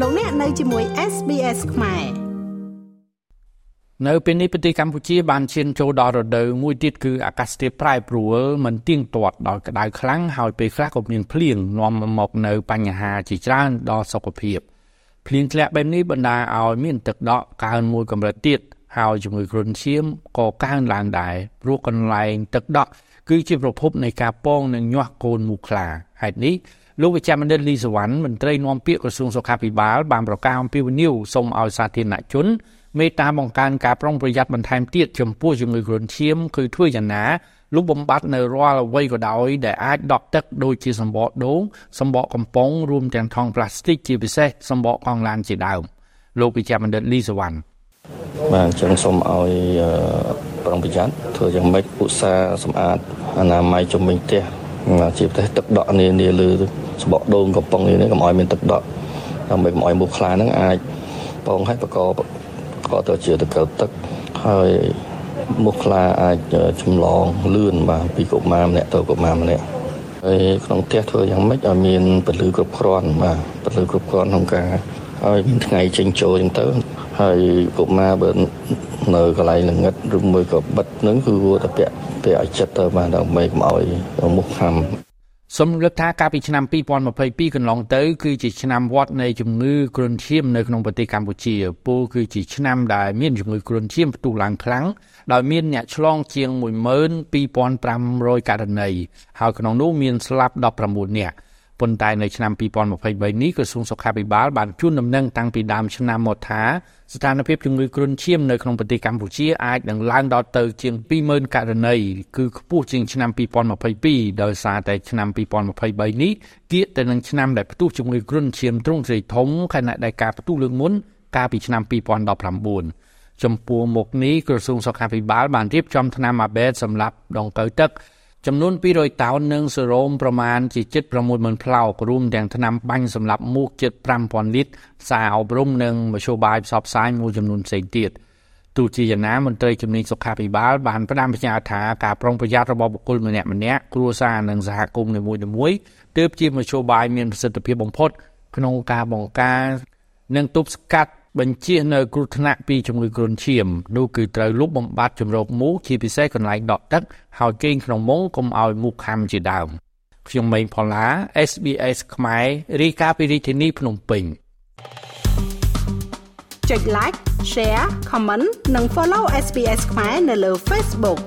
លោកអ្នកនៅជាមួយ SBS ខ្មែរនៅពេលនេះប្រទេសកម្ពុជាបានឈានចូលដល់រដូវមួយទៀតគឺអាកាសធាតុប្រែប្រួលមិនទៀងទាត់ដល់ក្តៅខ្លាំងហើយពេលខ្លះក៏មានភ្លៀងនាំមកនៅបញ្ហាជាច្រើនដល់សុខភាពភ្លៀងធ្លាក់បែបនេះបណ្ដាលឲ្យមានទឹកដក់កើនមួយកម្រិតទៀតហើយជំងឺគ្រុនឈាមក៏កើនឡើងដែរព្រោះកន្លែងទឹកដក់គឺជាប្រភពនៃការពងនិងញាស់កូនមូសខ្លាហេតុនេះ លោកវិជ្ជបណ្ឌិតលីសវណ្ណមន្ត្រីនាំពាក្យក្រសួងសុខាភិបាលបានប្រកាសអំពីវិនិយោគសូមឲ្យសាធារណជនមេត្តាបង្កើនការប្រុងប្រយ័ត្នបន្ថែមទៀតចំពោះជំងឺគ្រុនឈាមគឺធ្វើយ៉ាងណាលុបបំបាត់នៅរាល់អ្វីក៏ដោយដែលអាចដក់ទឹកដូចជាសម្បកដូងសម្បកកំប៉ុងរួមទាំងថង់ប្លាស្ទិកជាពិសេសសម្បកកង់ឡានជាដើមលោកវិជ្ជបណ្ឌិតលីសវណ្ណបាទអញ្ចឹងសូមឲ្យប្រុងប្រយ័ត្នធ្វើយ៉ាងម៉េចឧស្សាហ៍សម្អាតអនាម័យជំនាញផ្ទះ ជាប្រទេសទឹកដក់នានាលើសបកដូងកំប៉ុងនេះកុំឲ្យមានទឹកដក់ដើម្បីកុំឲ្យមូសខ្លាហ្នឹងអាចបងឲ្យបកកកទៅជាទៅកើទឹកហើយមូសខ្លាអាចចម្លងលឿនបាទពីកុមារម្នាក់ទៅកុមារម្នាក់ហើយក្នុងផ្ទះធ្វើយ៉ាងម៉េចឲ្យមានពលឺគ្រប់គ្រាន់បាទពលឺគ្រប់គ្រាន់ក្នុងការ ឲ្យមានថ្ងៃចេញចូលចឹងទៅហើយកុមារបើនៅកន្លែងល្ងឹតឬមួយក៏បិទនឹងគឺគួរតែពាក់ពាក់ឲ្យចិត្តទៅបាទដើម្បីកុំឲ្យមុខខំសូមរំលឹកថាកាលពីឆ្នាំ2022កន្លងទៅ គឺជាឆ្នាំវត្តនៃជំងឺគ្រុនឈាមនៅក្នុងប្រទេសកម្ពុជាពលគឺជាឆ្នាំដែលមានជំងឺគ្រុនឈាមផ្ទុះឡើងខ្លាំងដោយមានអ្នកឆ្លងជាង12500ករណីហើយក្នុងនោះមានស្លាប់19នាក់ ប៉ុន្តែនៅឆ្នាំ2023នេះក្រសួងសុខាភិបាលបានជូនដំណឹងតាំងពីដើមឆ្នាំមកថាស្ថានភាពជំងឺគ្រុនឈាមនៅក្នុងប្រទេសកម្ពុជាអាចនឹងឡើងដល់ទៅជាង20000ករណីគឺខ្ពស់ជាងឆ្នាំ2022ដោយសារតែឆ្នាំ2023នេះគៀកទៅនឹងឆ្នាំដែលផ្ទុះជំងឺគ្រុនឈាមទ្រង់ទ្រាយធំខណៈដែលការផ្ទុះលើកមុនកាលពីឆ្នាំ2019ចំពោះមុខនេះក្រសួងសុខាភិបាលបានរៀបចំថ្នាំអាបេតសម្រាប់ដង្កូវទឹក ចំនួន200តោននិងសេរ៉ូមប្រមាណជា760,000ផ្លោករួមទាំងថ្នាំបាញ់សម្រាប់មូសជិត5000លីត្រសារអប់រំនិងមធ្យោបាយផ្សព្វផ្សាយមួយចំនួនផ្សេងទៀតទោះជាយ៉ាងណាមន្ត្រីជំនាញសុខាភិបាលបានផ្ដាំផ្ញើថាការប្រុងប្រយ័ត្នរបស់បុគ្គលម្នាក់ម្នាក់គ្រួសារនិងសហគមន៍នីមួយៗទើបជាមធ្យោបាយមានប្រសិទ្ធភាពបំផុតក្នុងការបង្ការនិងទប់ស្កាត់ បញ្ជានៅគ្រោះថ្នាក់ពីជំងឺគ្រុនឈាមនោះគឺត្រូវលុបបំបាត់ជំរកមូសជាពិសេសកន្លែងដក់ទឹកហើយគេងក្នុងមុងកុំឲ្យមូសខាំជាដើមខ្ញុំម៉េងផល្លា SBS ខ្មែររីកាពីរាជធានីភ្នំពេញចុច like share comment និង follow SBS ខ្មែរនៅលើ Facebook